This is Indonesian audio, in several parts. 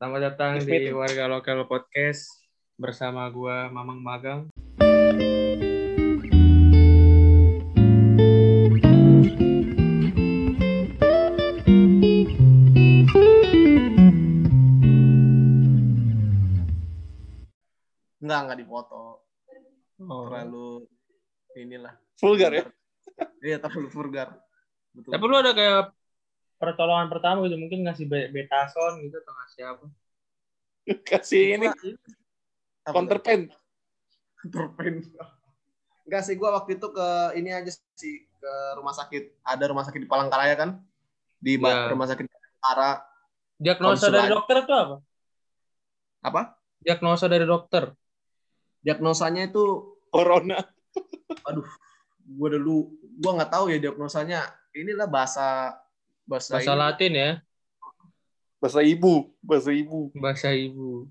Selamat datang Yes, di meeting. Warga Lokal Podcast bersama gua Mamang Magang. Enggak, enggak dipoto. Oh. Terlalu inilah. Vulgar ya? Iya, terlalu vulgar. Betul. Tapi lu ada kayak pertolongan pertama gitu, mungkin ngasih be- betason gitu atau ngasih apa? Kasih ini counterpain. Counterpain. Enggak sih, gua waktu itu ke ini aja sih ke rumah sakit. Ada rumah sakit di Palangkaraya kan? Di Ya. rumah sakit Palangkaraya. Diagnosa dari aja. dokter itu apa? Apa? Diagnosa dari dokter. Diagnosanya itu Corona. aduh, gua dulu gua nggak tahu ya diagnosanya. Inilah bahasa bahasa, Bahasa. Latin ya, Bahasa ibu. Bahasa ibu. bahasa ibu.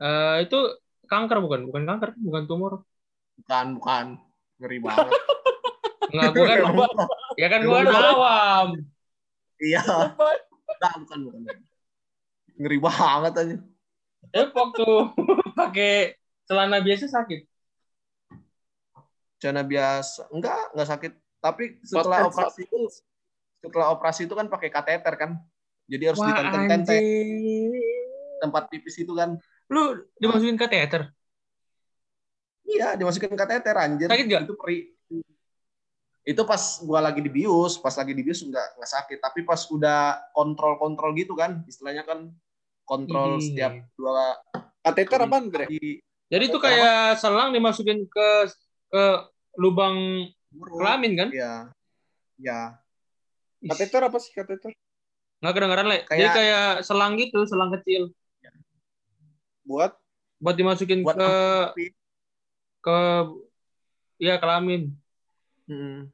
Eh itu kanker bukan? Bukan kanker, bukan tumor. Bukan, bukan. Ngeri banget. Enggak, gua kan ya kan gua kan awam. Iya. Enggak, bukan, bukan. Ngeri banget aja. Eh waktu pakai celana biasa sakit. Celana biasa. Enggak, enggak sakit. Tapi setelah operasi itu setelah operasi itu kan pakai kateter kan. Jadi harus Wah, ditenteng-tenteng tempat pipis itu kan. Lu dimasukin kateter. Iya, dimasukin kateter anjir. Sakit nggak? Itu perih. Itu pas gua lagi dibius, pas lagi dibius enggak enggak sakit, tapi pas udah kontrol-kontrol gitu kan, istilahnya kan kontrol Ih. setiap dua Kateter apaan, Bre? kali Jadi itu kayak selang dimasukin ke ke lubang kelamin kan? Iya. Iya. Kateter apa sih kateter? Nggak kedengeran, Le. Jadi Kayak- kayak selang gitu, selang kecil. Buat Buat dimasukin Buat ke tapi- ke ya kelamin. Hmm.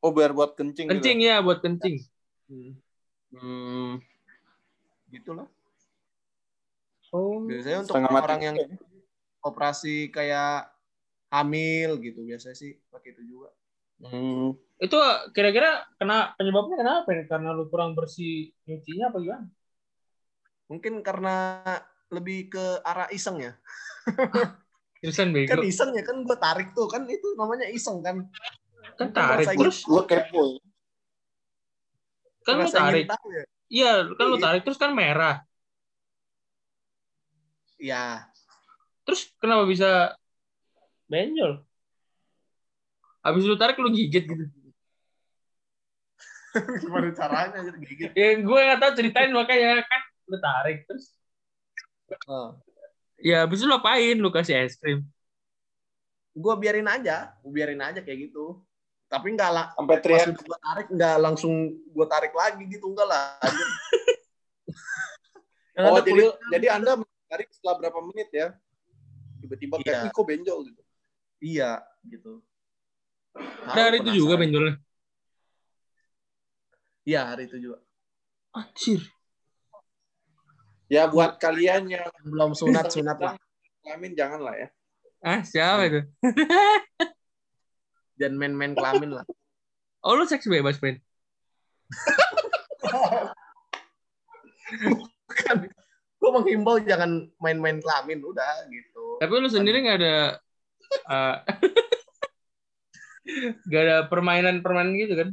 oh biar buat kencing. gitu. Kencing ya, buat kencing. Hmm. Hmm. Gitu lah. Oh. Biasanya untuk Setengah mati. orang yang operasi kayak hamil gitu biasanya sih pakai itu juga. Hmm. Itu kira-kira kena penyebabnya kenapa ya? Karena lu kurang bersih nyucinya apa gimana? Mungkin karena lebih ke arah iseng ya. Terusan Kan bego. iseng ya kan gue tarik tuh kan itu namanya iseng kan. Kan tarik terus. Gua kepo. Kan lu tarik. ingin tahu ya. Iya, kan lu Iya. tarik terus kan merah. Iya. Terus kenapa bisa benjol? Habis lu tarik lu gigit gitu. Gimana caranya gigit. Ya gue nggak tahu ceritain makanya kan lu tarik terus. Oh. Ya habis itu lu apain? Lu kasih es krim. Gue biarin aja, gue biarin aja kayak gitu. Tapi enggak lah, Sampai teriak. gue tarik enggak langsung gue tarik lagi gitu enggak lah. Oh, jadi jadi Anda menarik setelah berapa menit ya? Tiba-tiba kayak Iya. "Ih, kok benjol gitu. iya gitu. Ada hari itu juga benjolnya. Iya hari itu juga. Anjir. Ya buat kalian yang Belum sunat sunat lah. kelamin jangan lah ya. Ah, siapa itu? Dan main-main kelamin lah. Oh, lu seks bebas, Ben? Kan gue menghimbau jangan main-main kelamin udah gitu. Tapi lu sendiri nggak ada eh, nggak ada permainan-permainan gitu kan?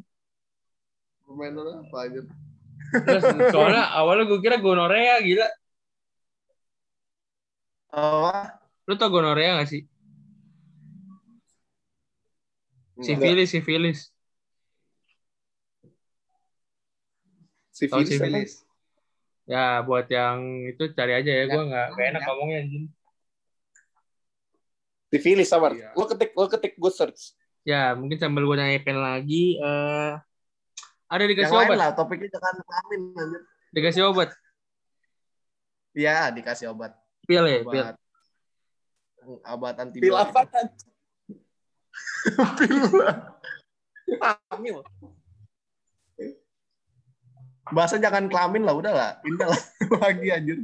Permainan apa aja? Terus, soalnya awalnya gue kira gonorea gila. Apa? Lu tau gonorea gak sih? Sifilis, sifilis. Sifilis. sifilis? Ya, buat yang itu cari aja ya. Gue nggak nggak enak Ya. ngomongnya anjing. Sifilis sabar. Iya. Lo ketik, lo ketik gue search. Ya, mungkin sambil gue nanya pen lagi. eh ada Yang dikasih lain obat? lah topiknya jangan kelamin anjir. Dikasih obat? Iya dikasih obat. Pil ya, pil. Obat. Obat anti Pil apa? Hamil. Bahasa jangan kelamin lah, udah lah. Pindah lah lagi anjir.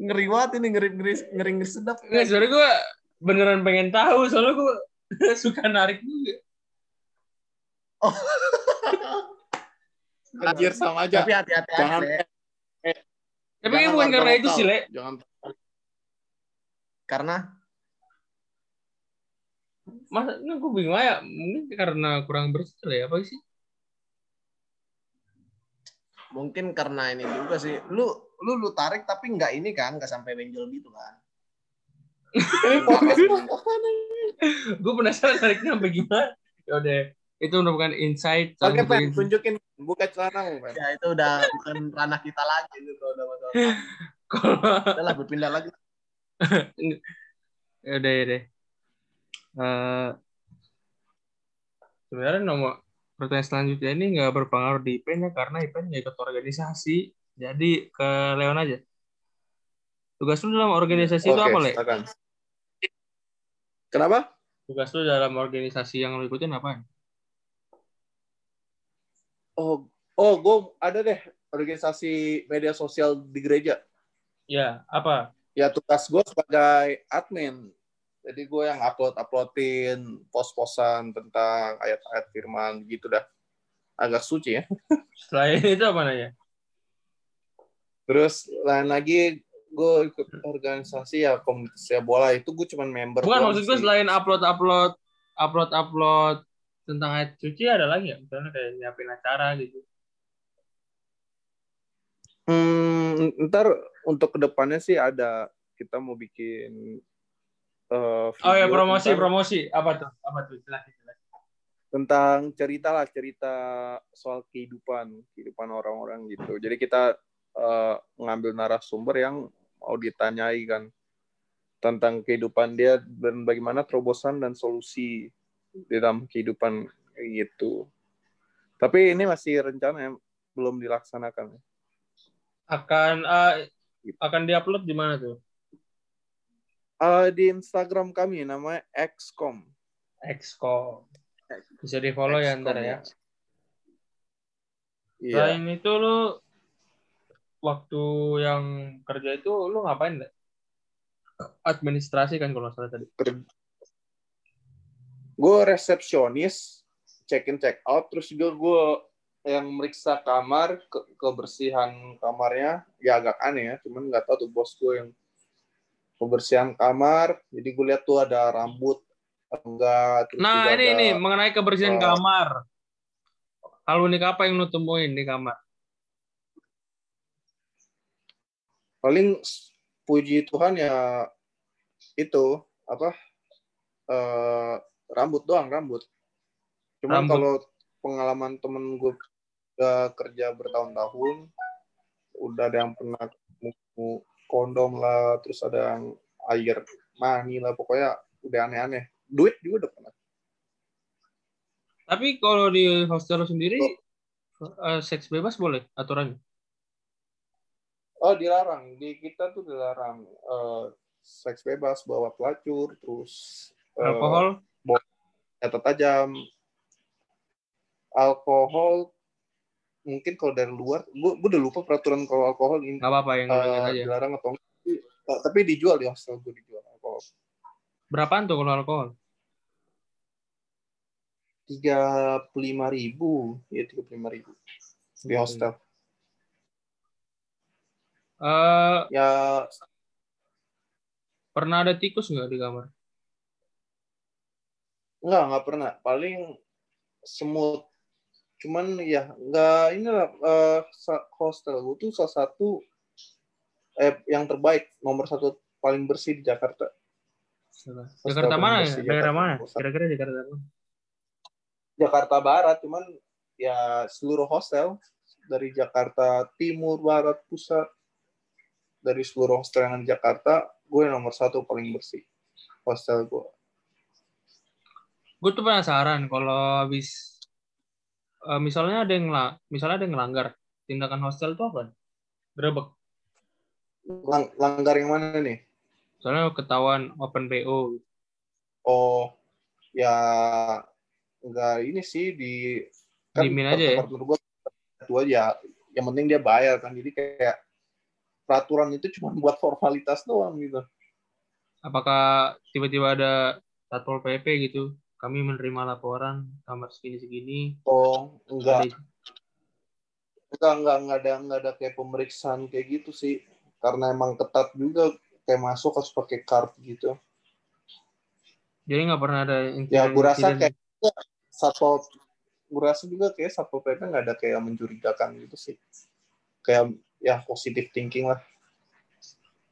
ngeri banget ini, ngeri ngeri ngeri, ngeri sedap. Nggak, sebenarnya gue beneran pengen tahu. Soalnya gue suka narik juga. Oh. Anjir sama aja. Tapi hati-hati aja. Jangan- Le. Tapi Jangan bukan karena itu sih, Le. Jangan Karena Masa ini gue bingung aja. Mungkin karena kurang bersih ya, apa sih? mungkin karena ini juga sih. Lu lu lu tarik tapi nggak ini kan, nggak sampai benjol gitu kan. Gue penasaran tariknya sampai gimana. Ya udah, itu merupakan insight. Oke, Pen, insight. tunjukin buka celana, Pen. Ya itu udah bukan ranah kita lagi itu kalau udah masalah. Kalau- Udah lah berpindah lagi. ya udah ya deh. Eh, sebenarnya nomor pertanyaan selanjutnya ini nggak berpengaruh di IPN ya karena IPN nggak ikut organisasi. Jadi ke Leon aja. Tugas lu dalam organisasi itu Oke, apa, Le? silakan. Kenapa? Tugas lu dalam organisasi yang lu ikutin apa? Oh, oh, gue ada deh organisasi media sosial di gereja. Ya, apa? Ya tugas gue sebagai admin. Jadi gue yang upload uploadin pos-posan tentang ayat-ayat firman gitu dah. Agak suci ya. Selain itu apa nanya? Terus lain lagi gue ikut organisasi ya komunitas ya bola itu gue cuman member. Bukan maksud gue selain upload upload upload upload tentang ayat suci ada lagi ya? Misalnya kayak nyiapin acara gitu. Hmm, ntar untuk ke depannya sih ada kita mau bikin eh, Oh ya promosi tentang- promosi apa tuh? Apa tuh? Jelasin tentang cerita lah cerita soal kehidupan kehidupan orang-orang gitu jadi kita eh, ngambil narasumber yang mau ditanyai kan tentang kehidupan dia dan bagaimana terobosan dan solusi di dalam kehidupan gitu tapi ini masih rencana ya, belum dilaksanakan Akan eh, akan diupload di mana tuh? Eh, di Instagram kami namanya XCOM Exco. Bisa di follow ya XCOM, ntar ya. Iya. Selain itu lu waktu yang kerja itu lu ngapain deh? Administrasi kan kalau salah tadi. gue resepsionis check in check out terus juga gue yang meriksa kamar ke kebersihan kamarnya ya agak aneh ya cuman nggak tahu tuh bos gue yang kebersihan kamar jadi gue lihat tuh ada rambut enggak terus Nah ini ada- ini mengenai kebersihan eh, kamar. Kalau unik apa yang lu temuin di kamar? Paling puji Tuhan ya itu apa eh, rambut doang rambut cuman Rambut. kalau pengalaman temen gue udah kerja bertahun-tahun udah ada yang pernah ketemu kondom lah terus ada yang air mani lah pokoknya udah aneh-aneh duit juga udah pernah Tapi kalau di hostel sendiri eh, seks bebas boleh aturannya? Oh dilarang. Di kita tuh dilarang eh, seks bebas bawa pelacur terus eh, Alkohol? senjata tajam. Alkohol mungkin kalau dari luar gue udah lupa peraturan kalau alkohol ini. Nggak apa-apa yang ingat aja. dilarang atau enggak. Tapi dijual di hostel gue dijual alkohol. Berapaan tuh kalau alkohol? tiga puluh lima ribu. Ya tiga puluh lima ribu. Di hostel Eh, ya pernah ada tikus nggak di kamar? enggak nggak pernah paling semut cuman ya nggak inilah sa- hostel gue tuh salah satu eh yang terbaik nomor satu paling bersih di Jakarta Jakarta mana ya? Bersih Daerah Jakarta mana? Kira-kira Jakarta mana? Jakarta Barat cuman ya seluruh hostel dari Jakarta Timur Barat Pusat dari seluruh hostel yang di Jakarta gue nomor satu paling bersih hostel gue Gue tuh penasaran kalau habis eh, misalnya ada yang la- misalnya ada yang ngelanggar tindakan hostel tuh apa? Grebek. Lang- langgar yang mana nih Soalnya ketahuan open PO. oh ya enggak ini sih di kan Diemin aja ya? gue itu aja yang penting dia bayar kan jadi kayak peraturan itu cuma buat formalitas doang gitu Apakah tiba-tiba ada satpol pp gitu? Kami menerima laporan kamar segini-segini. oh enggak Ada- nggak nggak nggak ada nggak ada kayak pemeriksaan kayak gitu sih karena emang ketat juga kayak masuk harus pakai card gitu Jadi nggak pernah ada insiden. ya gue rasa kayak satu gue rasa juga kayak satu pp nggak ada kayak mencurigakan gitu sih kayak ya positive thinking lah